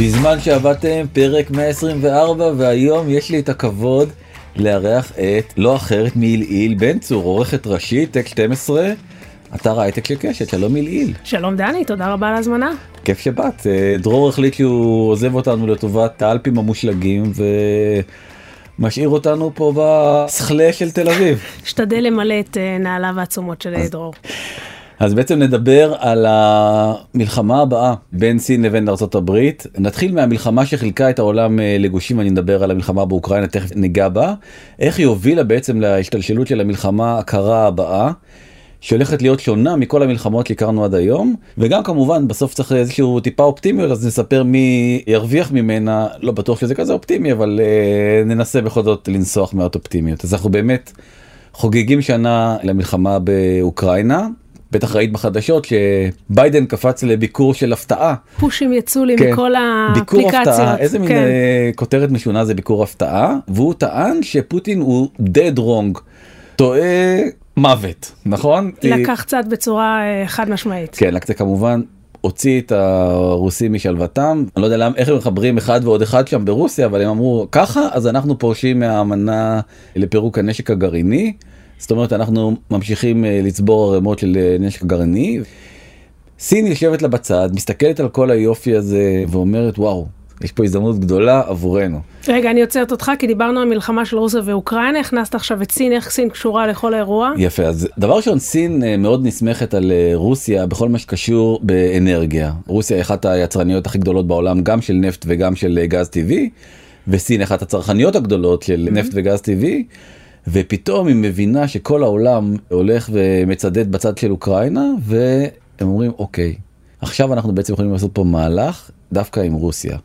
בזמן שעבדתם פרק 124 והיום יש לי את הכבוד לארח את לא אחרת מעילעיל בן צור עורכת ראשית טק 12 אתר הייטק של קשת שלום עילעיל. שלום דני תודה רבה על ההזמנה. כיף שבאת אה, דרור החליט שהוא עוזב אותנו לטובת האלפים המושלגים ומשאיר אותנו פה בסכלה של תל אביב. אשתדל למלא את אה, נעליו העצומות של דרור. אז בעצם נדבר על המלחמה הבאה בין סין לבין ארה"ב. נתחיל מהמלחמה שחילקה את העולם אה, לגושים, אני מדבר על המלחמה באוקראינה, תכף ניגע בה. איך היא הובילה בעצם להשתלשלות של המלחמה הקרה הבאה. שהולכת להיות שונה מכל המלחמות שהכרנו עד היום וגם כמובן בסוף צריך איזשהו טיפה אופטימיות אז נספר מי ירוויח ממנה לא בטוח שזה כזה אופטימי אבל אה, ננסה בכל זאת לנסוח מעט אופטימיות אז אנחנו באמת חוגגים שנה למלחמה באוקראינה בטח ראית בחדשות שביידן קפץ לביקור של הפתעה. פושים יצאו לי כן. מכל האפליקציות. ביקור הפתעה, איזה מין כן. אה, כותרת משונה זה ביקור הפתעה, והוא טען שפוטין הוא dead wrong, טועה מוות, נכון? לקח צד בצורה אה, חד משמעית. כן, זה כמובן הוציא את הרוסים משלוותם, אני לא יודע למה, איך הם מחברים אחד ועוד אחד שם ברוסיה, אבל הם אמרו ככה, אז אנחנו פורשים מהאמנה לפירוק הנשק הגרעיני. זאת אומרת אנחנו ממשיכים אה, לצבור ערימות של אה, נשק גרעיני. סין יושבת לה בצד מסתכלת על כל היופי הזה ואומרת וואו יש פה הזדמנות גדולה עבורנו. רגע אני עוצרת אותך כי דיברנו על מלחמה של רוסיה ואוקראינה הכנסת עכשיו את סין איך סין קשורה לכל האירוע. יפה אז דבר ראשון סין אה, מאוד נסמכת על רוסיה בכל מה שקשור באנרגיה רוסיה היא אחת היצרניות הכי גדולות בעולם גם של נפט וגם של גז טבעי וסין אחת הצרכניות הגדולות של נפט וגז טבעי. ופתאום היא מבינה שכל העולם הולך ומצדד בצד של אוקראינה והם אומרים אוקיי עכשיו אנחנו בעצם יכולים לעשות פה מהלך דווקא עם רוסיה.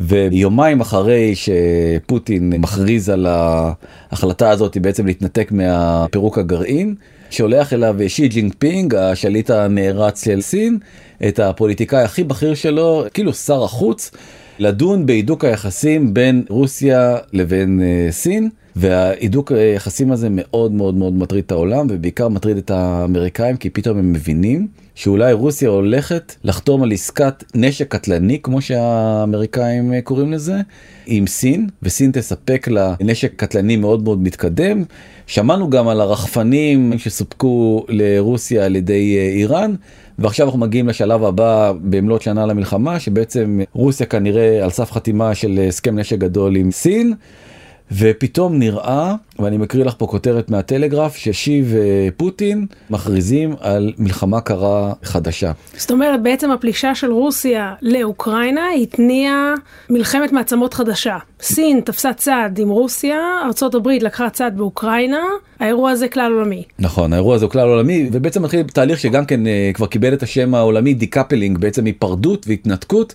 ויומיים אחרי שפוטין מכריז על ההחלטה הזאת בעצם להתנתק מהפירוק הגרעין שולח אליו שי ג'ינג פינג השליט הנערץ של סין את הפוליטיקאי הכי בכיר שלו כאילו שר החוץ לדון בהידוק היחסים בין רוסיה לבין uh, סין. וההידוק היחסים הזה מאוד מאוד מאוד מטריד את העולם ובעיקר מטריד את האמריקאים כי פתאום הם מבינים שאולי רוסיה הולכת לחתום על עסקת נשק קטלני כמו שהאמריקאים קוראים לזה עם סין וסין תספק לה נשק קטלני מאוד מאוד מתקדם. שמענו גם על הרחפנים שסופקו לרוסיה על ידי אה, איראן ועכשיו אנחנו מגיעים לשלב הבא במלאת שנה למלחמה שבעצם רוסיה כנראה על סף חתימה של הסכם נשק גדול עם סין. ופתאום נראה, ואני מקריא לך פה כותרת מהטלגרף, ששי ופוטין מכריזים על מלחמה קרה חדשה. זאת אומרת, בעצם הפלישה של רוסיה לאוקראינה התניעה מלחמת מעצמות חדשה. סין תפסה צד עם רוסיה, ארה"ב לקחה צד באוקראינה, האירוע הזה כלל עולמי. נכון, האירוע הזה הוא כלל עולמי, ובעצם מתחיל תהליך שגם כן uh, כבר קיבל את השם העולמי decoupling, בעצם היפרדות והתנתקות.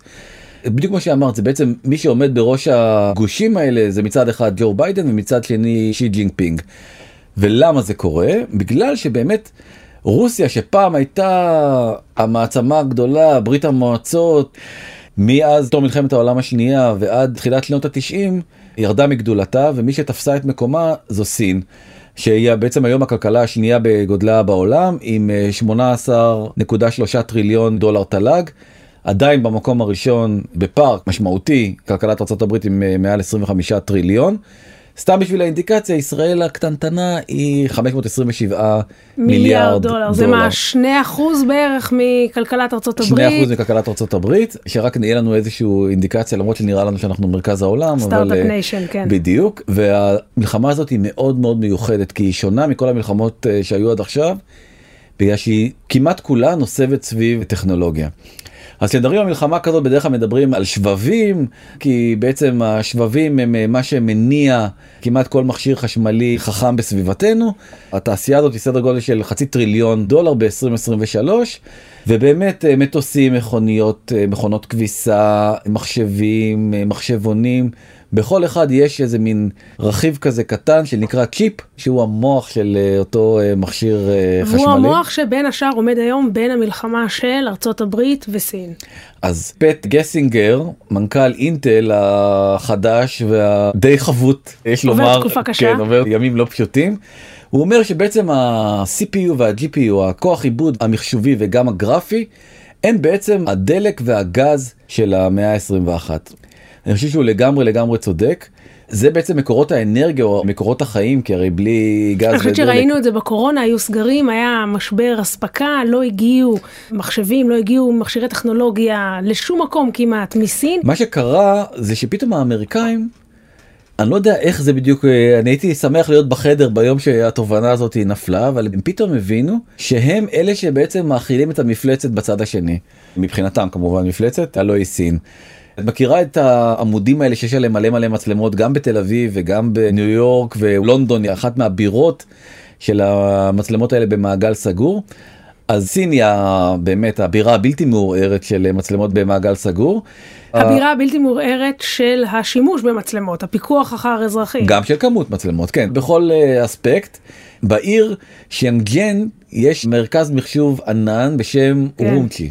בדיוק כמו שאמרת זה בעצם מי שעומד בראש הגושים האלה זה מצד אחד ג'ו ביידן ומצד שני שי ג'ינג פינג. ולמה זה קורה? בגלל שבאמת רוסיה שפעם הייתה המעצמה הגדולה ברית המועצות מאז תום מלחמת העולם השנייה ועד תחילת שנות התשעים ירדה מגדולתה ומי שתפסה את מקומה זו סין. שהיא בעצם היום הכלכלה השנייה בגודלה בעולם עם 18.3 טריליון דולר תל"ג. עדיין במקום הראשון בפארק משמעותי כלכלת ארה"ב עם אה, מעל 25 טריליון. סתם בשביל האינדיקציה ישראל הקטנטנה היא 527 מיליארד דולר. דולר. זה מה 2 אחוז בערך מכלכלת ארצות הברית? 2 אחוז מכלכלת ארצות הברית שרק נהיה לנו איזשהו אינדיקציה למרות שנראה לנו שאנחנו מרכז העולם. Start-Up Nation אה, כן. בדיוק והמלחמה הזאת היא מאוד מאוד מיוחדת כי היא שונה מכל המלחמות אה, שהיו עד עכשיו. בגלל שהיא כמעט כולה נוסבת סביב טכנולוגיה. אז כשמדברים על מלחמה כזאת בדרך כלל מדברים על שבבים כי בעצם השבבים הם אה, מה שמניע כמעט כל מכשיר חשמלי חכם בסביבתנו. התעשייה הזאת היא סדר גודל של חצי טריליון דולר ב-2023 ובאמת אה, מטוסים מכוניות אה, מכונות כביסה מחשבים מחשבונים בכל אחד יש איזה מין רכיב כזה קטן שנקרא צ'יפ שהוא המוח של אה, אותו אה, מכשיר אה, חשמלי. והוא המוח שבין השאר עומד היום בין המלחמה של ארצות הברית וסין. אז פט גסינגר מנכ"ל אינטל החדש והדי חבוט יש לומר, עובר תקופה קשה, כן, עובר ימים לא פשוטים. הוא אומר שבעצם ה-CPU וה-GPU הכוח עיבוד המחשובי וגם הגרפי הם בעצם הדלק והגז של המאה ה-21. אני חושב שהוא לגמרי לגמרי צודק. זה בעצם מקורות האנרגיה או מקורות החיים כי הרי בלי גז אני חושבת שראינו את זה בקורונה, היו סגרים, היה משבר אספקה, לא הגיעו מחשבים, לא הגיעו מכשירי טכנולוגיה לשום מקום כמעט מסין. מה שקרה זה שפתאום האמריקאים אני לא יודע איך זה בדיוק אה, אני הייתי שמח להיות בחדר ביום שהתובנה הזאת נפלה אבל הם פתאום הבינו שהם אלה שבעצם מאכילים את המפלצת בצד השני מבחינתם כמובן מפלצת הלא היא סין. את מכירה את העמודים האלה שיש עליהם מלא מלא מצלמות גם בתל אביב וגם בניו יורק ולונדון היא אחת מהבירות של המצלמות האלה במעגל סגור. אז סין היא באמת הבירה הבלתי מעורערת של מצלמות במעגל סגור. הבירה הבלתי מעורערת של השימוש במצלמות, הפיקוח אחר אזרחים. גם של כמות מצלמות כן בכל אה, אספקט בעיר שיאנג'ן יש מרכז מחשוב ענן בשם כן. אורומצ'י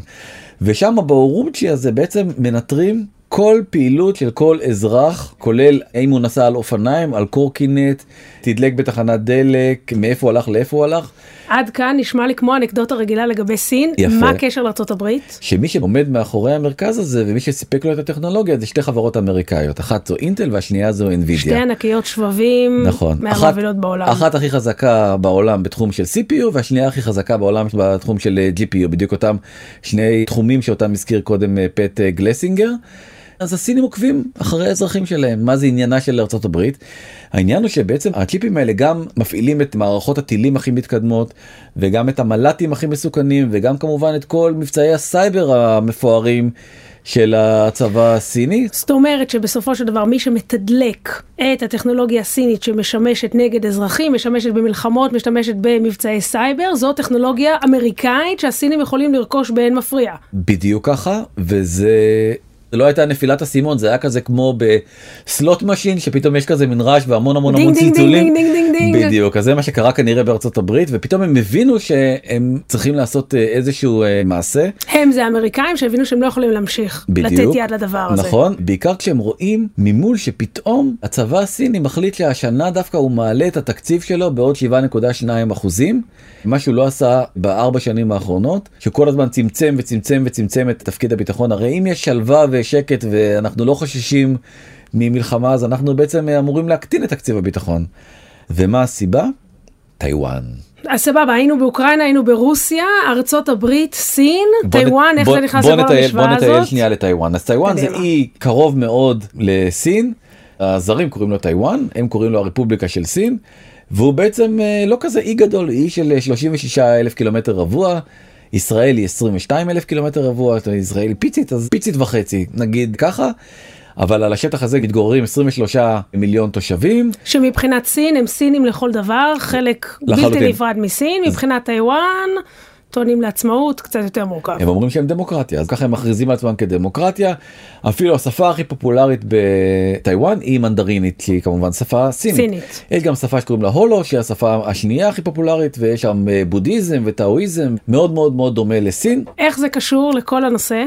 ושם באורומצ'י הזה בעצם מנטרים כל פעילות של כל אזרח כולל האם הוא נסע על אופניים על קורקינט תדלק בתחנת דלק מאיפה הוא הלך לאיפה הוא הלך עד כאן נשמע לי כמו אנקדוטה רגילה לגבי סין. יפה. מה הקשר הברית? שמי שעומד מאחורי המרכז הזה ומי שסיפק לו את הטכנולוגיה זה שתי חברות אמריקאיות אחת זו אינטל והשנייה זו שתי אינווידיה. ענקיות שבבים נכון. מהמובילות בעולם. אחת הכי חזקה בעולם בתחום של CPU והשנייה הכי חזקה בעולם בתחום של אה, GPU בדיוק אותם שני תחומים שאותם הזכיר קודם אה, פט אה, גלסינגר. אז הסינים עוקבים אחרי האזרחים שלהם מה זה עניינה של ארצות הברית. העניין הוא שבעצם הצ'יפים האלה גם מפעילים את מערכות הטילים הכי מתקדמות וגם את המל"טים הכי מסוכנים וגם כמובן את כל מבצעי הסייבר המפוארים של הצבא הסיני. זאת אומרת שבסופו של דבר מי שמתדלק את הטכנולוגיה הסינית שמשמשת נגד אזרחים, משמשת במלחמות, משתמשת במבצעי סייבר, זו טכנולוגיה אמריקאית שהסינים יכולים לרכוש באין מפריע. בדיוק ככה וזה זה לא הייתה נפילת אסימון זה היה כזה כמו ב slot machine שפתאום יש כזה מין רעש והמון המון המון צלצולים. בדיוק אז זה מה שקרה כנראה בארצות הברית ופתאום הם הבינו שהם צריכים לעשות אה, איזשהו אה, מעשה. הם זה האמריקאים שהבינו שהם לא יכולים להמשיך בדיוק. לתת יד לדבר הזה. נכון בעיקר כשהם רואים ממול שפתאום הצבא הסיני מחליט שהשנה דווקא הוא מעלה את התקציב שלו בעוד 7.2 אחוזים מה שהוא לא עשה בארבע שנים האחרונות שכל הזמן צמצם וצמצם וצמצם את תקציב הביטחון הרי אם יש שלווה ושקט ואנחנו לא חוששים ממלחמה אז אנחנו בעצם אמורים להקטין את תקציב הביטחון. ומה הסיבה? טיוואן. אז סבבה, היינו באוקראינה, היינו ברוסיה, ארצות הברית, סין, טיוואן, איך זה נכנס בוא לכל נטייל- המשוואה בוא נטייל הזאת? שנייה לטיוואן אז טיוואן זה. אי קרוב מאוד לסין הזרים קוראים לו טיוואן הם קוראים לו הרפובליקה של סין והוא בעצם אה, לא כזה אי גדול אי של 36 אלף קילומטר רבוע. ישראל היא 22 אלף קילומטר רבוע ישראל היא פיצית אז פיצית וחצי נגיד ככה. אבל על השטח הזה מתגוררים 23 מיליון תושבים שמבחינת סין הם סינים לכל דבר, חלק לחלוטין. בלתי נפרד מסין, מבחינת טיוואן, טוענים לעצמאות, קצת יותר מורכב. הם אומרים שהם דמוקרטיה אז ככה הם מכריזים על עצמם כדמוקרטיה אפילו השפה הכי פופולרית בטיוואן היא מנדרינית שהיא כמובן שפה סינית. סינית. יש גם שפה שקוראים לה הולו שהיא השפה השנייה הכי פופולרית ויש שם אה, בודהיזם וטאואיזם מאוד מאוד מאוד דומה לסין איך זה קשור לכל הנושא?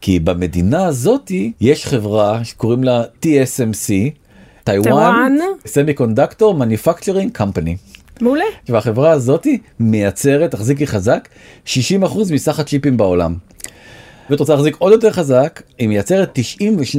כי במדינה הזאתי יש חברה שקוראים לה TSMC. טיוואן טיוואן. Semiconductor Manufacturing Company. מעולה. והחברה הזאתי מייצרת תחזיקי חזק 60% מסך הצ'יפים בעולם. ואת רוצה להחזיק עוד יותר חזק היא מייצרת 92%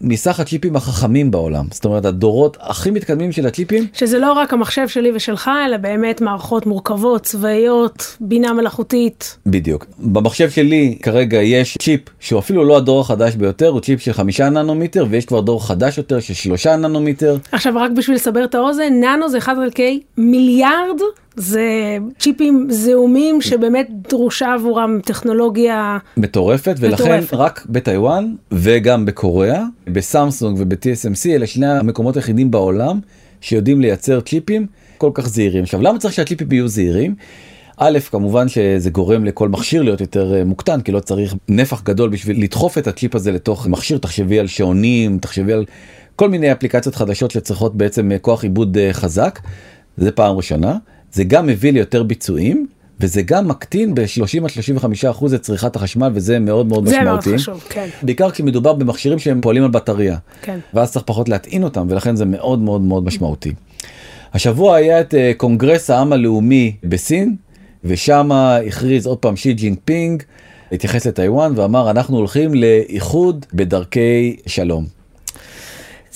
מסך הצ'יפים החכמים בעולם. זאת אומרת הדורות הכי מתקדמים של הצ'יפים שזה לא רק המחשב שלי ושלך, אלא באמת מערכות מורכבות, צבאיות, בינה מלאכותית. בדיוק. במחשב שלי כרגע יש צ'יפ שהוא אפילו לא הדור החדש ביותר הוא צ'יפ של חמישה ננומיטר ויש כבר דור חדש יותר של שלושה ננומיטר עכשיו רק בשביל לסבר את האוזן, ננו זה 1 חלקי מיליארד, זה צ'יפים זעומים שבאמת דרושה עבורם טכנולוגיה. מטורפת ולכן מטורפת. רק בטיוואן וגם בקוריאה בסמסונג וב-TSMC אלה שני המקומות היחידים בעולם שיודעים לייצר צ'יפים כל כך זהירים עכשיו למה צריך שהצ'יפים יהיו זהירים. א' כמובן שזה גורם לכל מכשיר להיות יותר אה, מוקטן כי לא צריך נפח גדול בשביל לדחוף את הצ'יפ הזה לתוך מכשיר תחשבי על שעונים תחשבי על כל מיני אפליקציות חדשות שצריכות בעצם אה, כוח עיבוד אה, חזק. זה פעם ראשונה זה גם מביא ליותר ביצועים וזה גם מקטין ב-30 עד 35 אחוז את צריכת החשמל וזה מאוד מאוד זה מאוד משמעותי. חשוב, כן, בעיקר כשמדובר במכשירים שהם פועלים על בטריה כן. ואז צריך פחות להטעין אותם ולכן זה מאוד מאוד מאוד משמעותי. השבוע היה את אה, קונגרס העם הלאומי בסין ושם הכריז עוד פעם שי ג'ינג פינג התייחס לטיוואן ואמר אנחנו הולכים לאיחוד בדרכי שלום.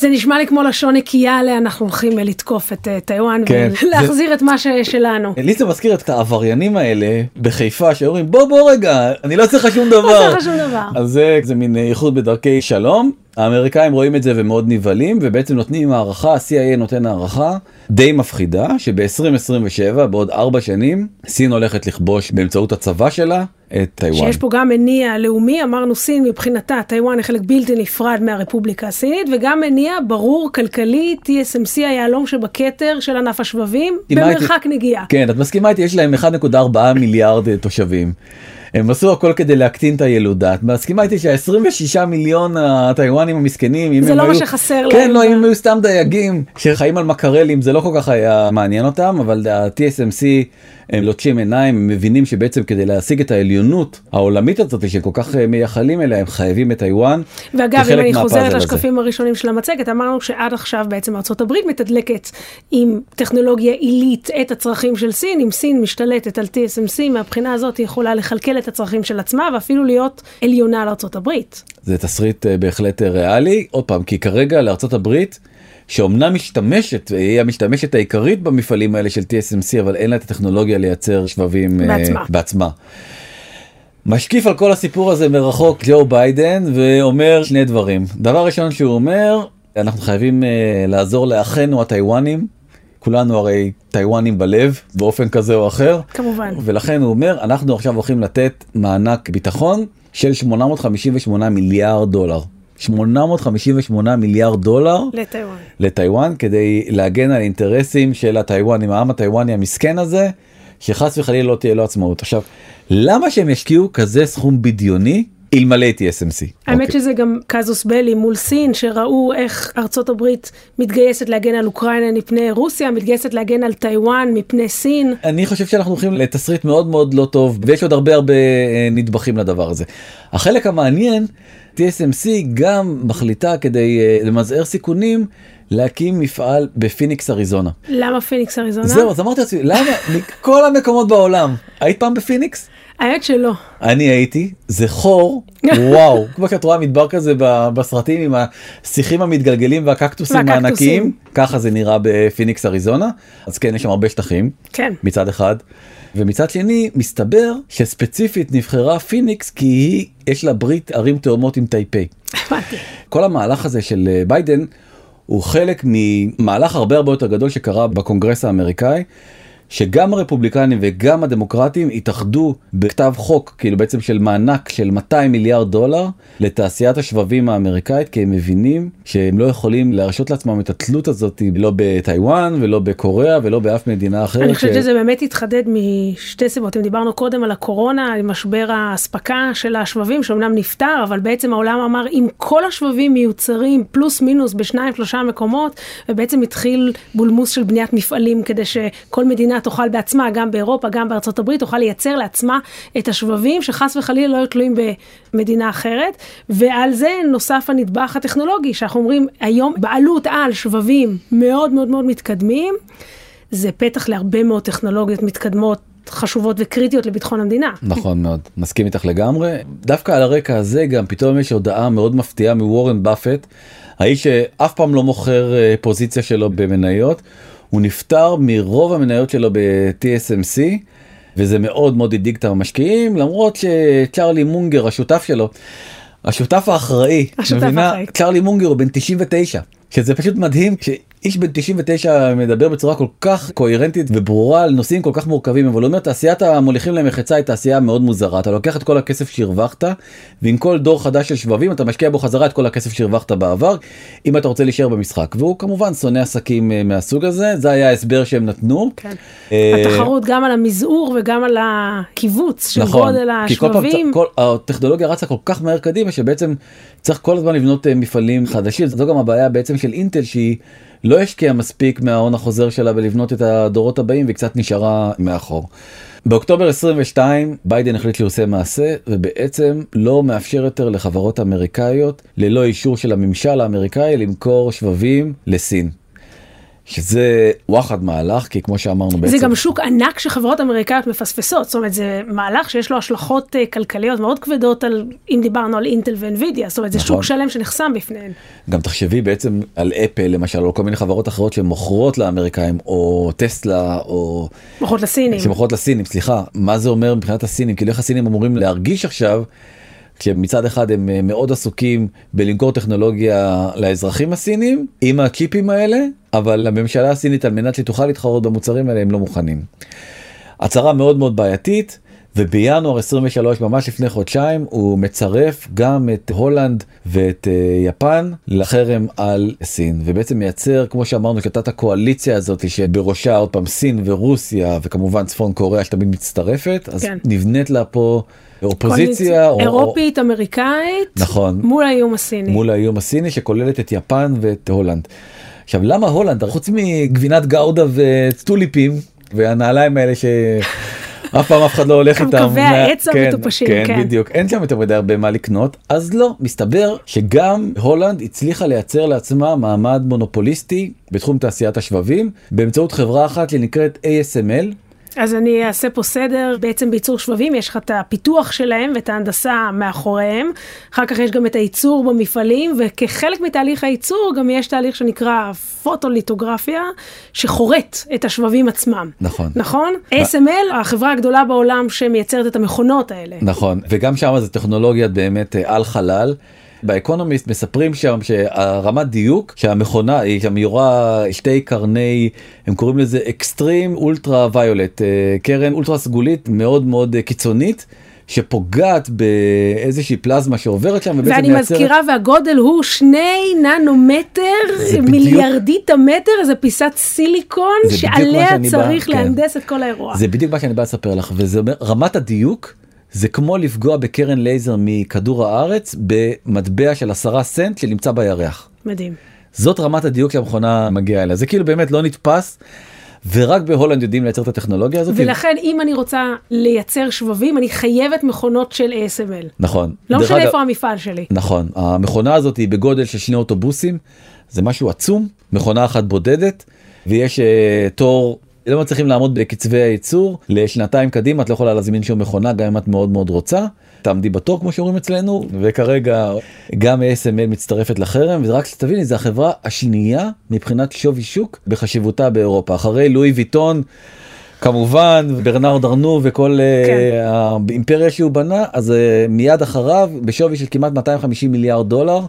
זה נשמע לי כמו לשון נקייה עליה אנחנו הולכים לתקוף את אה, טיוואן כן, ולהחזיר זה- את מה ששלנו. לי זה מזכיר את העבריינים האלה בחיפה שאומרים בוא בוא רגע אני לא צריך לך שום דבר. לא צריך לך שום דבר. אז זה, זה מין איחוד בדרכי שלום. האמריקאים רואים את זה ומאוד נבהלים ובעצם נותנים הערכה, ה-CIA נותן הערכה די מפחידה שב-2027 בעוד ארבע שנים סין הולכת לכבוש באמצעות הצבא שלה את טיוואן. שיש פה גם מניע לאומי, אמרנו סין מבחינתה, טיוואן היא חלק בלתי נפרד מהרפובליקה הסינית, וגם מניע ברור כלכלי, TSMC היהלום שבכתר של ענף השבבים? במרחק נגיעה. כן, את מסכימה איתי, יש להם 1.4 מיליארד אה, תושבים. הם עשו הכל כדי להקטין את הילודה. את מסכימה איתי שה-26 מיליון הטיוואנים המסכנים, אם זה הם לא מה היו... שחסר כן, להם. לא, אם הם היו סתם דייגים שחיים על מקרלים, זה לא כל כך היה מעניין אותם, אבל ה-TSMC הם לוטשים עיניים, הם מבינים שבעצם כדי להשיג את העליונות העולמית הזאת שכל כך אה, מייחלים אליה, הם חייבים את טיוואן. ואגב, אם אני חוזרת. לשקפים הראשונים של המצגת, אמרנו שעד עכשיו בעצם ארה"ב מתדלקת עם טכנולוגיה עילית את הצרכים של סין, אם סין משתלטת על TSMC, מהבחינה הזאת היא יכולה לכלכל את הצרכים של עצמה ואפילו להיות עליונה לארה"ב. זה תסריט אה, בהחלט אה, ריאלי, עוד פעם, כי כרגע הברית, שאומנם משתמשת, היא המשתמשת העיקרית במפעלים האלה של TSMC, אבל אין לה את הטכנולוגיה לייצר שבבים אה, בעצמה. בעצמה. משקיף על כל הסיפור הזה מרחוק ג'ו ביידן ואומר שני דברים. דבר ראשון שהוא אומר, אנחנו חייבים uh, לעזור לאחינו הטיוואנים, כולנו הרי טיוואנים בלב באופן כזה או אחר, כמובן. ולכן הוא אומר אנחנו עכשיו הולכים לתת מענק ביטחון של 858 מיליארד דולר. 858 מיליארד דולר לטיוואן. לטיוואן כדי להגן על אינטרסים של הטיוואנים, העם הטיוואני המסכן הזה, שחס וחלילה לא תהיה לו עצמאות. עכשיו, למה שהם ישקיעו כזה סכום בדיוני אלמלא TSMC? האמת אוקיי. שזה גם קזוס בלי מול סין, שראו איך ארצות הברית מתגייסת להגן על אוקראינה מפני רוסיה, מתגייסת להגן על טיוואן מפני סין. אני חושב שאנחנו הולכים לתסריט מאוד מאוד לא טוב ויש עוד הרבה הרבה אה, נדבכים לדבר הזה. החלק המעניין, TSMC גם מחליטה כדי אה, למזער סיכונים להקים מפעל בפיניקס אריזונה. למה פיניקס אריזונה? זהו, אז אמרתי לעצמי, למה מכל המקומות בעולם, היית פעם בפיניקס? האמת שלא. אני הייתי, זה חור, וואו, כמו שאת רואה מדבר כזה בסרטים עם השיחים המתגלגלים והקקטוסים. הענקיים, ככה זה נראה בפיניקס אריזונה, אז כן, יש שם הרבה שטחים, כן. מצד אחד, ומצד שני, מסתבר שספציפית נבחרה פיניקס כי היא, יש לה ברית ערים תאומות עם טייפיי. הבנתי. כל המהלך הזה של אה, ביידן הוא חלק ממהלך הרבה הרבה יותר גדול שקרה בקונגרס האמריקאי. שגם הרפובליקנים וגם הדמוקרטים התאחדו בכתב חוק כאילו בעצם של מענק של 200 מיליארד דולר לתעשיית השבבים האמריקאית כי הם מבינים שהם לא יכולים להרשות לעצמם את התלות הזאת לא בטיוואן ולא בקוריאה ולא באף מדינה אחרת. אני חושבת ש- שזה באמת התחדד משתי סיבות. אם דיברנו קודם על הקורונה, על משבר האספקה של השבבים, שאומנם נפתר, אבל בעצם העולם אמר, אם כל השבבים מיוצרים פלוס מינוס בשניים שלושה מקומות, ובעצם התחיל בולמוס של בניית מפעלים כדי שכל מדינה תוכל בעצמה, גם באירופה, גם בארצות הברית, תוכל לייצר לעצמה את השבבים, שחס וחלילה לא יהיו תלויים במדינה אחרת. ועל זה נוסף הנדבך הטכנולוגי, שאנחנו אומרים, היום בעלות על שבבים מאוד מאוד מאוד מתקדמים. זה פתח להרבה מאוד טכנולוגיות מתקדמות, חשובות וקריטיות לביטחון המדינה. נכון מאוד, מסכים איתך לגמרי. דווקא על הרקע הזה גם פתאום יש הודעה מאוד מפתיעה מוורן באפט, האיש שאף פעם לא מוכר אה, פוזיציה שלו במניות, הוא נפטר מרוב המניות שלו ב-TSMC. וזה מאוד מאוד הדאיג את המשקיעים למרות שצ'רלי מונגר השותף שלו השותף האחראי השותף מבינה? האחראי. צ'רלי מונגר הוא בן 99 שזה פשוט מדהים כשאיש בן 99 מדבר בצורה כל כך קוהרנטית וברורה על נושאים כל כך מורכבים אבל הוא אומר תעשיית המוליכים למחצה היא תעשייה מאוד מוזרה אתה לוקח את כל הכסף שהרווחת ועם כל דור חדש של שבבים אתה משקיע בו חזרה את כל הכסף שהרווחת בעבר אם אתה רוצה להישאר במשחק והוא כמובן שונא עסקים אה, מהסוג הזה זה היה ההסבר שהם נתנו. כן. אה, התחרות גם על המזעור וגם על הקיבוץ של נכון, גודל כי כל פעם השבבים. כל, הטכנולוגיה רצה כל כך מהר קדימה שבעצם צריך כל הזמן לבנות אה, מפעלים חדשים זו גם הבעיה בעצם של אינטל שהיא לא השקיעה מספיק מההון החוזר שלה בלבנות את הדורות הבאים וקצת נשארה מאחור. באוקטובר 22 ביידן החליט שהוא עושה מעשה ובעצם לא מאפשר יותר לחברות אמריקאיות ללא אישור של הממשל האמריקאי למכור שבבים לסין. שזה וואחד מהלך, כי כמו שאמרנו בעצם... זה גם שוק ענק שחברות אמריקאיות מפספסות, זאת אומרת זה מהלך שיש לו השלכות אה, כלכליות מאוד כבדות על, אם דיברנו על אינטל ואינווידיה, זאת אומרת זה נכון. שוק שלם שנחסם בפניהן. גם תחשבי בעצם על אפל למשל, או כל מיני חברות אחרות שמוכרות לאמריקאים, או טסלה, או... מוכרות לסינים. שמוכרות לסינים, סליחה, מה זה אומר מבחינת הסינים? כאילו איך הסינים אמורים להרגיש עכשיו, כשמצד אחד הם אה, מאוד עסוקים בלמכור טכנולוגיה לאזרחים הסינים, עם הצ'יפים האלה, אבל לממשלה הסינית על מנת שתוכל להתחרות במוצרים האלה הם לא מוכנים. הצהרה מאוד מאוד בעייתית. ובינואר 23 ממש לפני חודשיים הוא מצרף גם את הולנד ואת uh, יפן לחרם על סין ובעצם מייצר כמו שאמרנו שיטת הקואליציה הזאת שבראשה עוד פעם סין ורוסיה וכמובן צפון קוריאה שתמיד מצטרפת אז כן. נבנית לה פה אופוזיציה או- אירופית, אמריקאית, נכון. מול האיום הסיני. מול האיום הסיני שכוללת את יפן ואת הולנד. עכשיו למה הולנד חוץ מגבינת גאודה וטוליפים והנעליים האלה ש... אף פעם אף אחד לא הולך איתם. קווי העץ כן, המטופשים, כן, כן. בדיוק. אין שם יותר מדי הרבה מה לקנות. אז לא, מסתבר שגם הולנד הצליחה לייצר לעצמה מעמד מונופוליסטי בתחום תעשיית השבבים באמצעות חברה אחת שנקראת ASML. אז אני אעשה פה סדר, בעצם בייצור שבבים יש לך את הפיתוח שלהם ואת ההנדסה מאחוריהם, אחר כך יש גם את הייצור במפעלים, וכחלק מתהליך הייצור גם יש תהליך שנקרא פוטוליטוגרפיה, שחורט את השבבים עצמם. נכון. נכון? ASML, החברה הגדולה בעולם שמייצרת את המכונות האלה. נכון, וגם שם זה טכנולוגיה באמת אה, על חלל. באקונומיסט מספרים שם שהרמת דיוק שהמכונה היא שם יורה שתי קרני הם קוראים לזה extreme ultraviolet קרן אולטרה סגולית מאוד מאוד אה, קיצונית שפוגעת באיזושהי פלזמה שעוברת שם ובעצם ואני מייצרת- מזכירה והגודל הוא שני ננומטר, בדיוק- מיליארדית המטר, איזה פיסת סיליקון שעליה שאני בא- צריך כן. להנדס את כל האירוע. זה בדיוק מה שאני בא לספר לך וזה אומר רמת הדיוק זה כמו לפגוע בקרן לייזר מכדור הארץ במטבע של עשרה סנט שנמצא בירח. מדהים. זאת רמת הדיוק שהמכונה מגיעה אליה זה כאילו באמת לא נתפס ורק בהולנד יודעים לייצר את הטכנולוגיה הזאת. ולכן אם אני רוצה לייצר שבבים, אני חייבת מכונות של ASML. נכון. לא משנה אגב- איפה המפעל שלי. נכון המכונה הזאת היא בגודל של שני אוטובוסים זה משהו עצום מכונה אחת בודדת ויש uh, תור. לא מצליחים לעמוד בקצבי הייצור לשנתיים קדימה את לא יכולה להזמין שום מכונה גם אם את מאוד מאוד רוצה תעמדי בתור כמו שאומרים אצלנו וכרגע גם ASML מצטרפת לחרם וזה רק שתביני זה החברה השנייה מבחינת שווי שוק בחשיבותה באירופה אחרי לואי ויטון. כמובן ברנרד ארנו וכל כן. אה, האימפריה שהוא בנה אז אה, מיד אחריו בשווי של כמעט 250 מיליארד דולר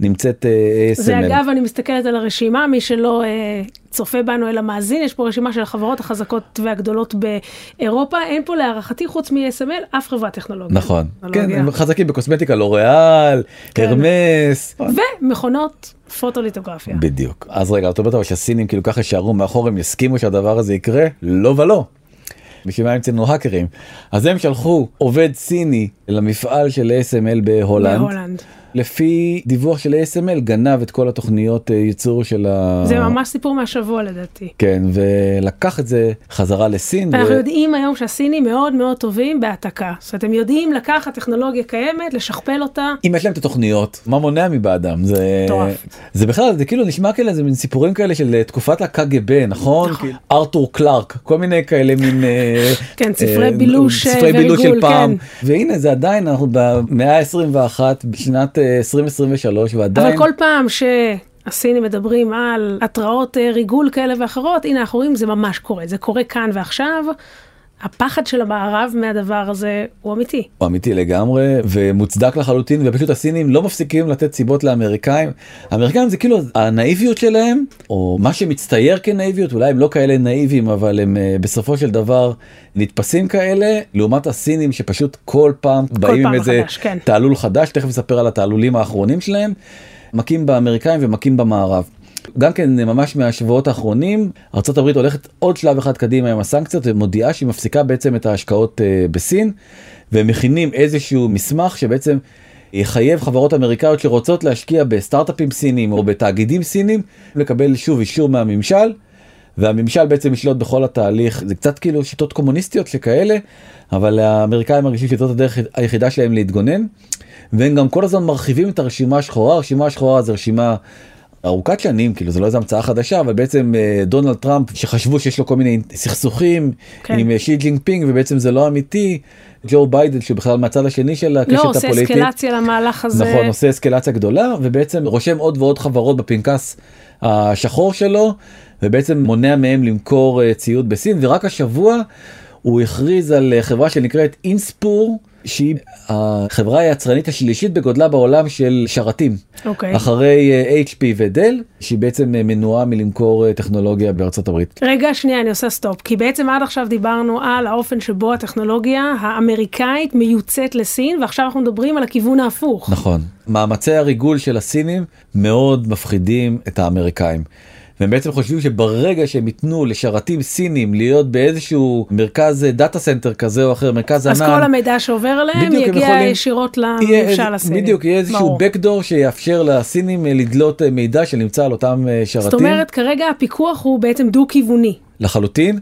נמצאת אה, ASML. זה אגב, אני מסתכלת על הרשימה, מי שלא אה, צופה בנו אלא מאזין, יש פה רשימה של החברות החזקות והגדולות באירופה, אין פה להערכתי חוץ מ-ASML אף חברת טכנולוגיה. נכון, כן. הם חזקים בקוסמטיקה, לוריאל, כן. הרמס. ומכונות פוטוליטוגרפיה. בדיוק. אז רגע, את אומרת אבל שהסינים כאילו ככה יישארו מאחור, הם יסכימו שהדבר הזה יקרה? לא ולא. בשביל מה המצאנו האקרים? אז הם שלחו עובד סיני למפעל של ASML בהולנד. בהולנד. לפי דיווח של ASML גנב את כל התוכניות אה, ייצור של ה... זה ממש סיפור מהשבוע לדעתי. כן, ולקח את זה חזרה לסין. אנחנו ו- יודעים היום שהסינים מאוד מאוד טובים בהעתקה. זאת אומרת, הם יודעים לקחת טכנולוגיה קיימת, לשכפל אותה. אם יש להם את התוכניות, מה מונע מבעדם? זה... מטורף. זה בכלל, זה כאילו נשמע כאלה, זה מין סיפורים כאלה של אה, תקופת הקג"ב, נכון? נכון. ארתור קלארק, כל מיני כאלה מין... אה, כן, ספרי בילוש, ספרי בילוש של וריגול, פעם. כן. והנה זה עדיין, אנחנו במאה ה-21, בשנת 2023, ועדיין... אבל כל פעם שהסינים מדברים על התראות אה, ריגול כאלה ואחרות, הנה אנחנו רואים זה ממש קורה, זה קורה כאן ועכשיו. הפחד של המערב מהדבר הזה הוא אמיתי. הוא אמיתי לגמרי ומוצדק לחלוטין ופשוט הסינים לא מפסיקים לתת סיבות לאמריקאים. האמריקאים זה כאילו הנאיביות שלהם או מה שמצטייר כנאיביות אולי הם לא כאלה נאיבים אבל הם אה, בסופו של דבר נתפסים כאלה לעומת הסינים שפשוט כל פעם באים פעם עם איזה כן. תעלול חדש תכף נספר על התעלולים האחרונים שלהם מכים באמריקאים ומכים במערב. גם כן ממש מהשבועות האחרונים ארה"ב הולכת עוד שלב אחד קדימה עם הסנקציות ומודיעה שהיא מפסיקה בעצם את ההשקעות אה, בסין והם מכינים איזשהו מסמך שבעצם יחייב חברות אמריקאיות שרוצות להשקיע בסטארט-אפים סינים או בתאגידים סינים לקבל שוב אישור מהממשל והממשל בעצם ישלוט בכל התהליך. זה קצת כאילו שיטות קומוניסטיות שכאלה אבל האמריקאים מרגישים שזאת הדרך היחידה שלהם להתגונן והם גם כל הזמן מרחיבים את הרשימה השחורה. הרשימה השחורה זה רשימה ארוכת שנים כאילו זה לא איזה המצאה חדשה אבל בעצם אה, דונלד טראמפ שחשבו שיש לו כל מיני סכסוכים כן. עם אה, שי ג'ינג ובעצם זה לא אמיתי. ג'ו ביידן שבכלל מהצד השני של הקשת לא, הפוליטית. עושה אסקלציה למהלך הזה. נכון עושה אסקלציה גדולה ובעצם רושם עוד ועוד חברות בפנקס השחור שלו ובעצם מונע מהם למכור אה, ציוד בסין ורק השבוע הוא הכריז על חברה שנקראת Inspur שהיא החברה היצרנית השלישית בגודלה בעולם של שרתים אוקיי. אחרי אה, HP ודל שהיא בעצם אה, מנועה מלמכור אה, טכנולוגיה בארצות הברית. רגע, שנייה, אני עושה סטופ. כי בעצם עד עכשיו דיברנו על האופן שבו הטכנולוגיה האמריקאית מיוצאת לסין, ועכשיו אנחנו מדברים על הכיוון ההפוך. נכון. מאמצי הריגול של הסינים מאוד מפחידים את האמריקאים. והם בעצם חושבים שברגע שהם ייתנו לשרתים סינים להיות באיזשהו מרכז data center כזה או אחר, מרכז אז ענן, כל המידע שעובר אליהם יגיע יכולים- ישירות לממשל הסיני. בדיוק, יהיה איזשהו backdoor שיאפשר לסינים אה, לדלות אה, מידע שנמצא על אותם אה, שרתים. זאת אומרת, כרגע הפיקוח הוא בעצם דו-כיווני. לחלוטין.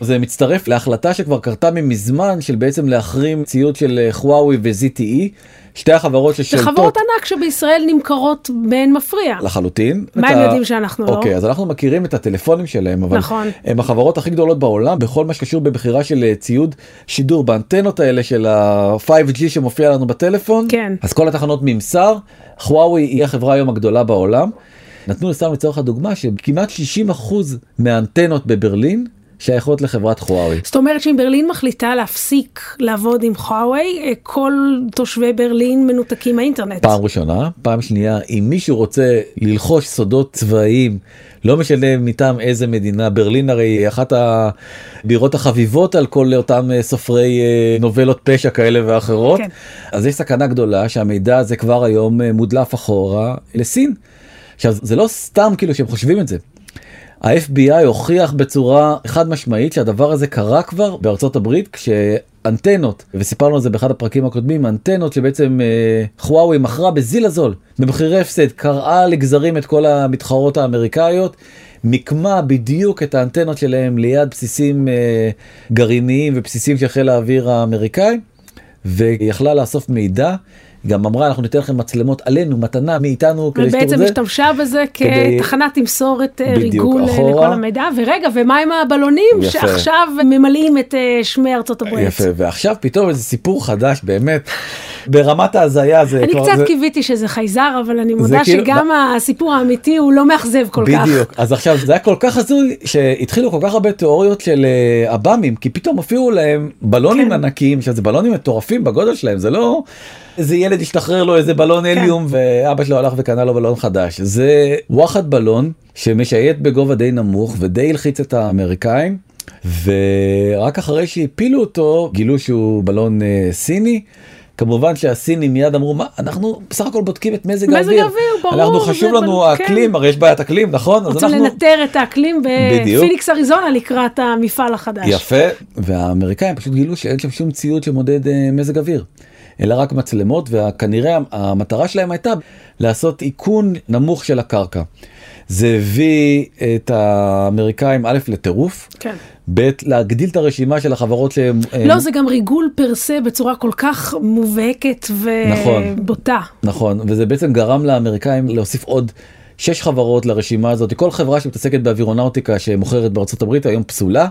זה מצטרף להחלטה שכבר קרתה ממזמן של בעצם להחרים ציוד של חוואוי ו-ZTE, שתי החברות זה ששולטות חברות ענק שבישראל נמכרות באין מפריע. לחלוטין. מה הם ה- יודעים שאנחנו לא? אוקיי, אז אנחנו מכירים את הטלפונים שלהם, אבל נכון. הם החברות הכי גדולות בעולם בכל מה שקשור במכירה של אה, ציוד שידור באנטנות האלה של ה-5G שמופיע לנו בטלפון. כן. אז כל התחנות ממסר, חוואוי היא החברה היום הגדולה בעולם. נתנו לסתם לצורך הדוגמה שכמעט 60% מהאנטנות בברלין שייכות לחברת חוואוי. זאת אומרת שאם ברלין מחליטה להפסיק לעבוד עם חוואוי, אה, כל תושבי ברלין מנותקים מהאינטרנט. פעם ראשונה, פעם שנייה, אם מישהו רוצה ללחוש סודות צבאיים, לא משנה מטעם איזה מדינה, ברלין הרי היא אחת הבירות החביבות על כל אותם אה, סופרי אה, נובלות פשע כאלה ואחרות, כן. אז יש סכנה גדולה שהמידע הזה כבר היום מודלף אחורה לסין. עכשיו זה לא סתם כאילו שהם חושבים את זה. ה-FBI הוכיח בצורה חד משמעית שהדבר הזה קרה כבר בארצות הברית כשאנטנות וסיפרנו על זה באחד הפרקים הקודמים אנטנות שבעצם אה, חוואוי מכרה בזיל הזול במחירי הפסד קרעה לגזרים את כל המתחרות האמריקאיות. מיקמה בדיוק את האנטנות שלהם ליד בסיסים אה, גרעיניים ובסיסים של חיל האוויר האמריקאי ויכלה לאסוף מידע. היא גם אמרה אנחנו ניתן לכם מצלמות עלינו מתנה מאיתנו כדי ובעצם שתראו זה." השתמשה בזה כדי- כתחנת תמסורת אה, ריגול אה, אחורה. לכל המידע. ורגע, ומה עם הבלונים יפה. שעכשיו ממלאים את אה, שמי ארצות הברית? יפה ועכשיו פתאום איזה סיפור חדש באמת ברמת ההזיה זה אני כבר- קצת זה- קיוויתי שזה חייזר, אבל אני מודה כאילו- שגם הסיפור האמיתי הוא לא מאכזב כל כך. בדיוק אז עכשיו זה היה כל כך הזוי שהתחילו כל כך הרבה תיאוריות של אה, עב"מים כי פתאום הופיעו להם בלונים כן. ענקיים שזה בלונים מטורפים בגודל שלהם זה לא איזה ילד השתחרר לו איזה בלון כן. הליום ואבא שלו הלך וקנה לו בלון חדש זה וואחד בלון שמשייט בגובה די נמוך ודי הלחיץ את האמריקאים ורק אחרי שהפילו אותו גילו שהוא בלון אה, סיני. כמובן שהסינים מיד אמרו מה אנחנו בסך הכל בודקים את מזג מזג האוויר. האוויר, ברור, אנחנו חשוב לנו בלון, האקלים כן. הרי יש בעיית אקלים נכון אז רוצים אנחנו לנטר את האקלים. בפיניקס אריזונה לקראת המפעל החדש. יפה והאמריקאים פשוט גילו שאין שם שום ציוד שמודד אה, מזג אוויר. אלא רק מצלמות וכנראה המטרה שלהם הייתה לעשות איכון נמוך של הקרקע. זה הביא את האמריקאים א' לטירוף, כן. ב' להגדיל את הרשימה של החברות שהם... לא, זה גם ריגול פר סה בצורה כל כך מובהקת נכון. ובוטה. נכון, וזה בעצם גרם לאמריקאים להוסיף עוד שש חברות לרשימה הזאת. כל חברה שמתעסקת באווירונאוטיקה שמוכרת בארצות הברית היום פסולה.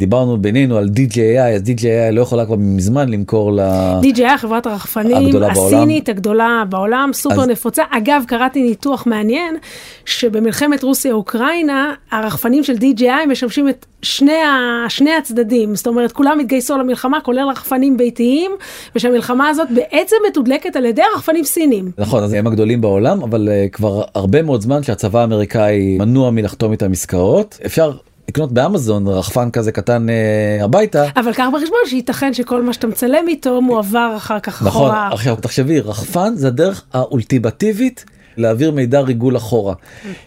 דיברנו בינינו על DJI, אז DJI לא יכולה כבר מזמן למכור ל... DJI, חברת הרחפנים. הסינית הגדולה בעולם, סופר אז- נפוצה. אגב, קראתי ניתוח מעניין, שבמלחמת רוסיה-אוקראינה, הרחפנים של DJI משמשים את שני, ה... שני הצדדים. זאת אומרת, כולם התגייסו למלחמה, כולל רחפנים ביתיים, ושהמלחמה הזאת בעצם מתודלקת על ידי רחפנים סינים. נכון, אז הם הגדולים בעולם, אבל uh, כבר הרבה מאוד זמן שהצבא האמריקאי מנוע מלחתום איתם עסקאות. אפשר לקנות באמזון רחפן כזה קטן uh, הביתה. אבל קח בחשבון שייתכן שכל מה שאתה מצלם איתו מועבר אחר כך נכון, אחורה. עכשיו תחשבי, רחפן זה הדרך האולטימטיבית להעביר מידע ריגול אחורה.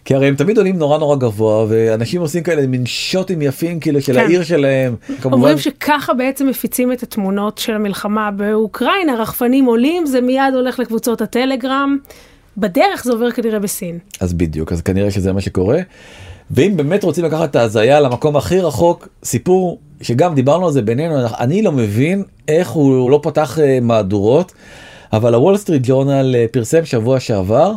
כי הרי הם תמיד עולים נורא נורא גבוה, ואנשים עושים כאלה מין שוטים יפים כאילו של כן. העיר שלהם. כמובן, אומרים שככה בעצם מפיצים את התמונות של המלחמה באוקראינה, רחפנים עולים, זה מיד הולך לקבוצות הטלגרם. בדרך זה עובר כנראה בסין. אז בדיוק, אז כנראה שזה מה שקורה. ואם באמת רוצים לקחת את ההזיה למקום הכי רחוק, סיפור שגם דיברנו על זה בינינו, אני לא מבין איך הוא לא פתח אה, מהדורות, אבל הוול סטריט ג'ורנל אה, פרסם שבוע שעבר,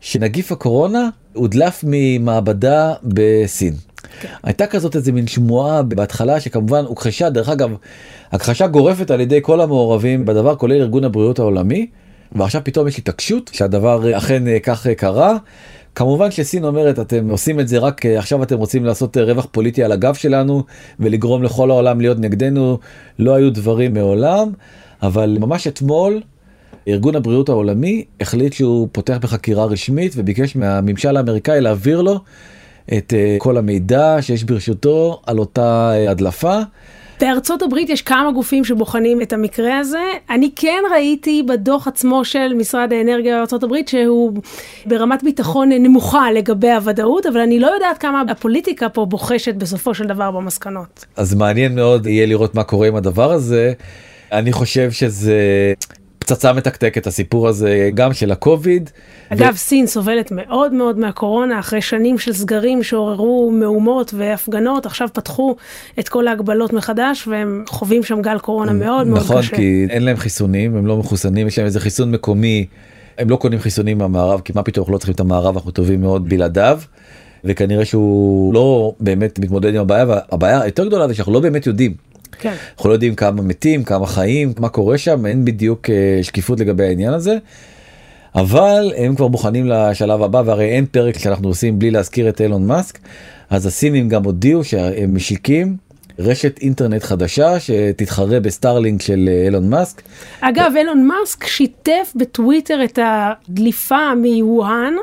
שנגיף הקורונה הודלף ממעבדה בסין. כן. הייתה כזאת איזה מין שמועה בהתחלה שכמובן הוכחשה, דרך אגב, הכחשה גורפת על ידי כל המעורבים בדבר, כולל ארגון הבריאות העולמי, ועכשיו פתאום יש התעקשות שהדבר אכן אה, כך אה, קרה. כמובן שסין אומרת אתם עושים את זה רק אה, עכשיו אתם רוצים לעשות רווח פוליטי על הגב שלנו ולגרום לכל העולם להיות נגדנו לא היו דברים מעולם אבל ממש אתמול ארגון הבריאות העולמי החליט שהוא פותח בחקירה רשמית וביקש מהממשל האמריקאי להעביר לו את אה, כל המידע שיש ברשותו על אותה אה, הדלפה. בארצות הברית יש כמה גופים שבוחנים את המקרה הזה. אני כן ראיתי בדוח עצמו של משרד האנרגיה בארצות הברית שהוא ברמת ביטחון נמוכה לגבי הוודאות, אבל אני לא יודעת כמה הפוליטיקה פה בוחשת בסופו של דבר במסקנות. אז מעניין מאוד יהיה לראות מה קורה עם הדבר הזה. אני חושב שזה פצצה מתקתקת הסיפור הזה גם של הקוביד. אגב, ו... סין סובלת מאוד מאוד מהקורונה אחרי שנים של סגרים שעוררו מהומות והפגנות, עכשיו פתחו את כל ההגבלות מחדש והם חווים שם גל קורונה מאוד מאוד נכון, קשה. נכון, כי אין להם חיסונים, הם לא מחוסנים, יש להם איזה חיסון מקומי, הם לא קונים חיסונים מהמערב, כי מה פתאום אנחנו לא צריכים את המערב, אנחנו טובים מאוד בלעדיו. וכנראה שהוא לא באמת מתמודד עם הבעיה והבעיה היותר גדולה זה שאנחנו לא באמת יודעים כן. אנחנו לא יודעים כמה מתים, כמה חיים, מה קורה שם, אין בדיוק אה, שקיפות לגבי העניין הזה. אבל הם כבר מוכנים לשלב הבא והרי אין פרק שאנחנו עושים בלי להזכיר את אילון מאסק אז הסינים גם הודיעו שהם משיקים רשת אינטרנט חדשה שתתחרה בסטארלינג של אה, אילון מאסק. אגב, אילון מאסק שיתף בטוויטר את הדליפה מווהאן,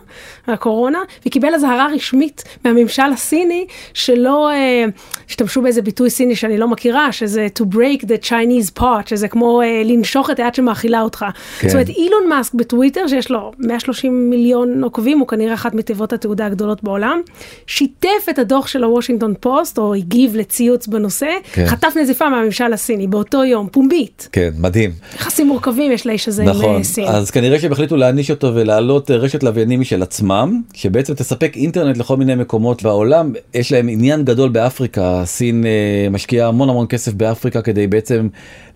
הקורונה, וקיבל אזהרה רשמית מהממשל הסיני שלא אה, השתמשו באיזה ביטוי סיני שאני לא מכירה, שזה to break the Chinese pot, שזה כמו אה, לנשוך את היד שמאכילה אותך. כן. זאת אומרת, אילון מאסק בטוויטר, שיש לו 130 מיליון עוקבים, הוא כנראה אחת מתיבות התעודה הגדולות בעולם, שיתף את הדוח של הוושינגטון פוסט, או הגיב לציוץ בנושא, כן. חטף נזיפה מהממשל הסיני באותו יום, פומבית. כן, מדהים. יחסים מורכבים יש לאיש הזה נכון, עם אה, סין. אז כנראה שהם החליטו להעניש אותו ולהעלות אה, רשת לוויינים משל עצמם, שבעצם תספק אינטרנט לכל מיני מקומות בעולם. יש להם עניין גדול באפריקה, סין אה, משקיעה המון המון כסף באפריקה כדי בעצם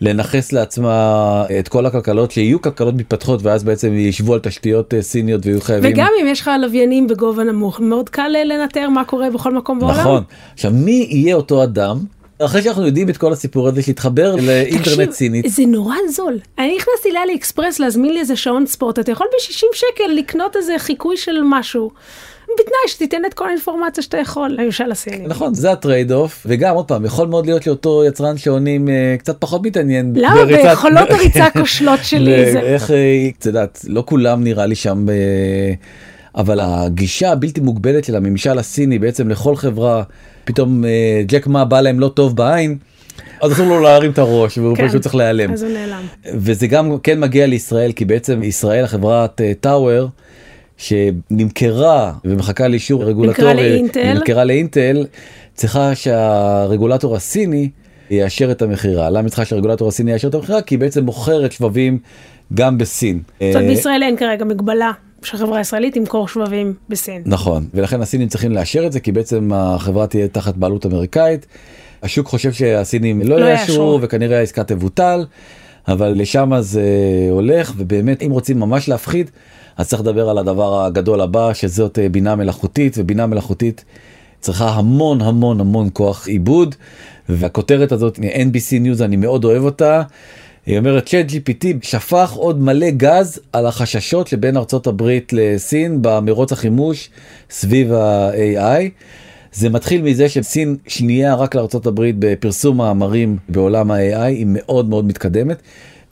לנכס לעצמה את כל הכלכלות, שיהיו כלכלות מתפתחות ואז בעצם יישבו על תשתיות סיניות ויהיו חייבים. וגם אם יש לך לוויינים בגובה נמוך, מאוד קל לנטר מה קורה בכל מקום בעולם. נכון. עכשיו מי יהיה אותו אדם אחרי שאנחנו יודעים את כל הסיפור הזה שהתחבר לאינטרנט סינית. זה נורא זול. אני נכנסתי לאלי אקספרס להזמין לי איזה שעון ספורט, אתה יכול ב-60 שקל לקנות איזה חיקוי של משהו. בתנאי שתיתן את כל האינפורמציה שאתה יכול לממשל הסיני. נכון זה ה trade off וגם עוד פעם יכול מאוד להיות לאותו יצרן שעונים אה, קצת פחות מתעניין. למה ביכולות הריצה כושלות שלי זה. איך אה, את יודעת לא כולם נראה לי שם. אה, אבל הגישה הבלתי מוגבלת של הממשל הסיני בעצם לכל חברה פתאום ג'ק מה בא להם לא טוב בעין. אז אסור לו להרים את הראש והוא כן, פשוט צריך להיעלם. אז הוא נעלם. וזה גם כן מגיע לישראל כי בעצם ישראל החברת טאוור אה, שנמכרה ומחכה לאישור רגולטורי, נמכרה לאינטל, נמכרה לאינטל צריכה שהרגולטור הסיני יאשר את המכירה. למה צריכה שהרגולטור הסיני יאשר את המכירה? כי היא בעצם מוכרת שבבים גם בסין. זאת אומרת בישראל אין כרגע מגבלה שהחברה הישראלית תמכור שבבים בסין. נכון, ולכן הסינים צריכים לאשר את זה, כי בעצם החברה תהיה תחת בעלות אמריקאית. השוק חושב שהסינים לא, לא יאשרו, וכנראה העסקה תבוטל, אבל לשם זה הולך, ובאמת, אם רוצים ממש להפחיד, אז צריך לדבר על הדבר הגדול הבא, שזאת אה, בינה מלאכותית, ובינה מלאכותית צריכה המון המון המון כוח עיבוד, והכותרת הזאת, NBC News, אני מאוד אוהב אותה. היא אומרת צ'אט GPT שפך עוד מלא גז על החששות שבין ארצות הברית לסין במרוץ החימוש סביב ה-AI. זה מתחיל מזה שסין שנייה רק לארצות הברית בפרסום מאמרים בעולם ה-AI היא מאוד מאוד מתקדמת.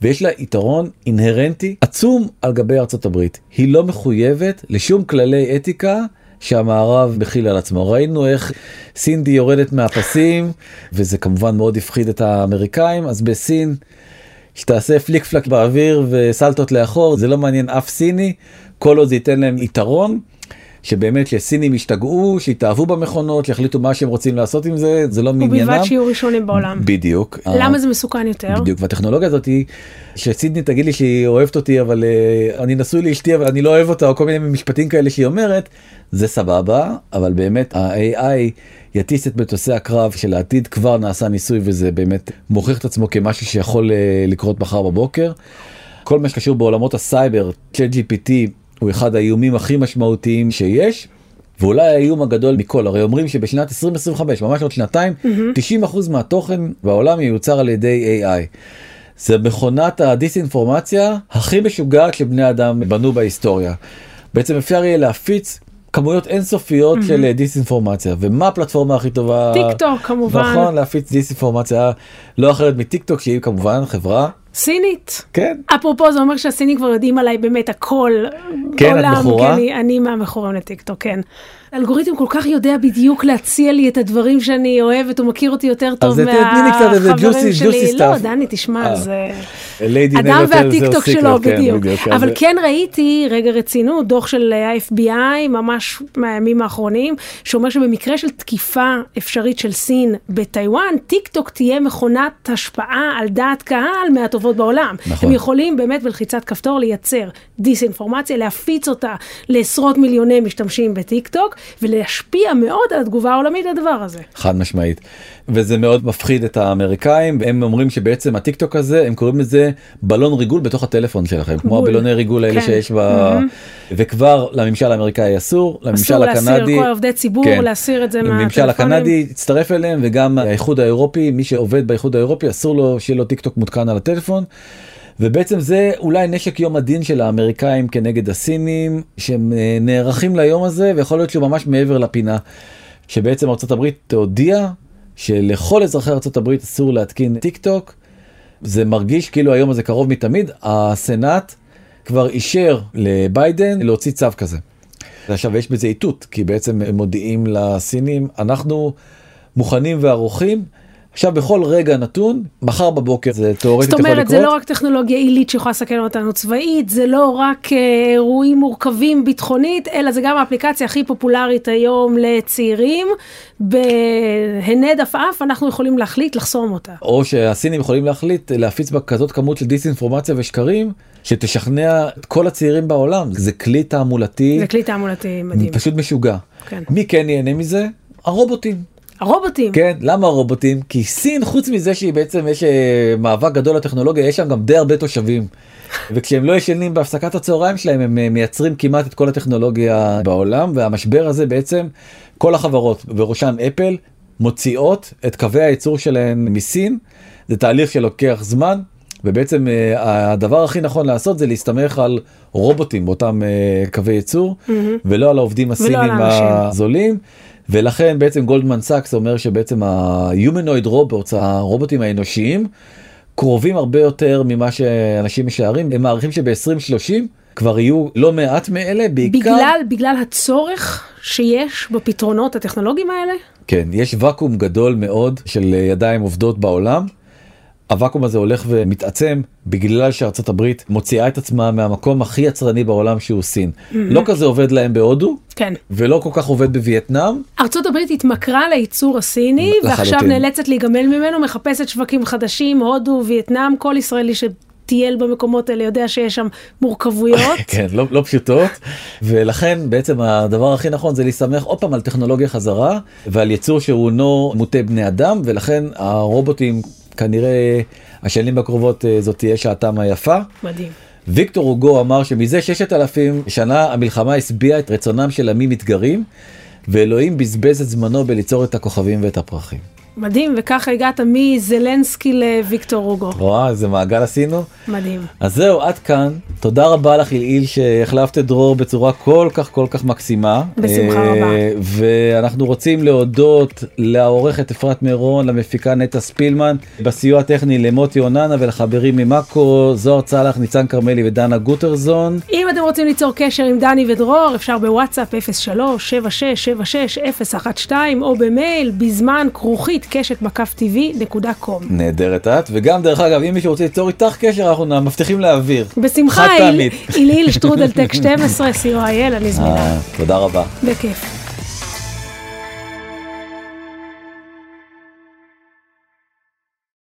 ויש לה יתרון אינהרנטי עצום על גבי ארצות הברית. היא לא מחויבת לשום כללי אתיקה שהמערב מכיל על עצמו. ראינו איך סינדי יורדת מהפסים וזה כמובן מאוד הפחיד את האמריקאים אז בסין שתעשה פליק פלק באוויר וסלטות לאחור זה לא מעניין אף סיני כל עוד זה ייתן להם יתרון. שבאמת שסינים ישתגעו, שיתאהבו במכונות, שיחליטו מה שהם רוצים לעשות עם זה, זה לא מעניינם. ובלבד שיהיו ראשונים בעולם. בדיוק. למה זה מסוכן יותר? בדיוק, והטכנולוגיה הזאת היא, שסידני תגיד לי שהיא אוהבת אותי, אבל אה, אני נשוי לאשתי, אבל אני לא אוהב אותה, או כל מיני משפטים כאלה שהיא אומרת, זה סבבה, אבל באמת ה-AI יטיס את מטוסי הקרב של העתיד, כבר נעשה ניסוי וזה באמת מוכיח את עצמו כמשהו שיכול אה, לקרות מחר בבוקר. כל מה שקשור בעולמות הסייבר, ChatGPT הוא אחד האיומים הכי משמעותיים שיש. ואולי האיום הגדול מכל, הרי אומרים שבשנת 2025, ממש עוד שנתיים, אמ-המ. 90% מהתוכן בעולם ייוצר על ידי AI. זה מכונת הדיסאינפורמציה הכי משוגעת שבני אדם בנו בהיסטוריה. בעצם אפשר יהיה להפיץ כמויות אינסופיות אמ-המ. של דיסאינפורמציה ומה הפלטפורמה הכי טובה טיק טוק כמובן נכון להפיץ דיסאינפורמציה לא אחרת מטיק טוק שהיא כמובן חברה סינית. כן. אפרופו זה אומר שהסינים כבר יודעים עליי באמת הכל. כן, את מכורה? כי אני, אני מהמכורים לטיקטוק, כן. האלגוריתם כל כך יודע בדיוק להציע לי את הדברים שאני אוהבת, הוא מכיר אותי יותר טוב מהחברים שלי. לא, דני, תשמע, אה. זה... אדם והטיקטוק שלו, כן, בדיוק. בדיוק, אבל כן ראיתי, רגע רצינות, דוח של ה-FBI ממש מהימים האחרונים, שאומר שבמקרה של תקיפה אפשרית של סין בטיוואן, טיק טוק תהיה מכונת השפעה על דעת קהל מהטובות בעולם. נכון. הם יכולים באמת בלחיצת כפתור לייצר דיסאינפורמציה, להפיץ אותה לעשרות מיליוני משתמשים בטיק טוק, ולהשפיע מאוד על התגובה העולמית לדבר הזה. חד משמעית. וזה מאוד מפחיד את האמריקאים הם אומרים שבעצם הטיק טוק הזה הם קוראים לזה בלון ריגול בתוך הטלפון שלכם כמו בול. הבלוני ריגול האלה כן. שיש ב... וכבר לממשל האמריקאי אסור לממשל אסור להסיר, הקנדי כל עובדי ציבור, כן. להסיר את זה הממשל מהטלפונים. הקנדי הצטרף אליהם וגם האיחוד האירופי מי שעובד באיחוד האירופי אסור לו שיהיה לו טיק טוק מותקן על הטלפון. ובעצם זה אולי נשק יום הדין של האמריקאים כנגד הסינים שהם אה, נערכים ליום הזה ויכול להיות שהוא ממש מעבר לפינה. שבעצם ארה"ב תודיע שלכל אזרחי ארה"ב אסור להתקין טיק טוק. זה מרגיש כאילו היום הזה קרוב מתמיד הסנאט כבר אישר לביידן להוציא צו כזה. עכשיו יש בזה איתות כי בעצם הם מודיעים לסינים אנחנו מוכנים וערוכים. עכשיו בכל רגע נתון מחר בבוקר זה תיאורטית זאת יכול אומרת, זה לקרות. לא רק טכנולוגיה עילית שיכולה לסכן אותנו צבאית, זה לא רק אה, אירועים מורכבים ביטחונית, אלא זה גם האפליקציה הכי פופולרית היום לצעירים. בהינד עפעף אנחנו יכולים להחליט לחסום אותה. או שהסינים יכולים להחליט להפיץ בה כזאת כמות של דיסאינפורמציה ושקרים שתשכנע את כל הצעירים בעולם זה כלי תעמולתי זה כלי תעמולתי מדהים. פשוט משוגע. כן. מי כן ייהנה מזה? הרובוטים. הרובוטים. כן, למה הרובוטים? כי סין חוץ מזה שהיא בעצם יש אה, מאבק גדול לטכנולוגיה יש שם גם די הרבה תושבים. וכשהם לא ישנים בהפסקת הצהריים שלהם הם אה, מייצרים כמעט את כל הטכנולוגיה בעולם והמשבר הזה בעצם כל החברות ובראשן אפל מוציאות את קווי הייצור שלהן מסין זה תהליך שלוקח זמן ובעצם אה, הדבר הכי נכון לעשות זה להסתמך על רובוטים באותם קווי ייצור ולא על העובדים הסינים. הזולים. ולכן בעצם גולדמן סאקס אומר שבעצם ה-humanoid robots, הרובוטים האנושיים, קרובים הרבה יותר ממה שאנשים משערים. הם מעריכים שב-2030 כבר יהיו לא מעט מאלה, בעיקר... בגלל, בגלל הצורך שיש בפתרונות הטכנולוגיים האלה? כן, יש ואקום גדול מאוד של ידיים עובדות בעולם. הוואקום הזה הולך ומתעצם בגלל שארצות הברית מוציאה את עצמה מהמקום הכי יצרני בעולם שהוא סין. לא כזה עובד להם בהודו כן. ולא כל כך עובד בווייטנאם. ארצות הברית התמכרה לייצור הסיני, ועכשיו לחלוטין. נאלצת להיגמל ממנו, מחפשת שווקים חדשים, הודו, וייטנאם, כל ישראלי שטייל במקומות האלה יודע שיש שם מורכבויות. כן, לא, לא פשוטות, ולכן בעצם הדבר הכי נכון זה להסתמך עוד פעם על טכנולוגיה חזרה ועל יצור שהוא אינו מוטה בני אדם, ולכן הרובוטים כנראה השנים הקרובות אה, זאת תהיה שעתם היפה. מדהים. ויקטור הוגו אמר שמזה 6,000 שנה המלחמה השביעה את רצונם של עמים מתגרים, ואלוהים בזבז את זמנו בליצור את הכוכבים ואת הפרחים. מדהים, וככה הגעת מזלנסקי לוויקטור הוגו. רואה איזה מעגל עשינו? מדהים. אז זהו, עד כאן. תודה רבה לך, אילאיל, שהחלפת את דרור בצורה כל כך כל כך מקסימה. בשמחה אה, רבה. ואנחנו רוצים להודות לעורכת אפרת מירון, למפיקה נטע ספילמן, בסיוע הטכני למוטי אוננה ולחברים ממאקו, זוהר צלח, ניצן כרמלי ודנה גוטרזון. אם אתם רוצים ליצור קשר עם דני ודרור, אפשר בוואטסאפ 03-7676-012 או במייל בזמן כרוכית קשת מקף טבעי נקודה קום. נהדרת את, וגם דרך אגב, אם מישהו רוצה ליצור איתך קשר, אנחנו מבטיחים להעביר. בשמחה. איליל שטרודל טק 12, co.il, אני זמינה. אה, תודה רבה. בכיף.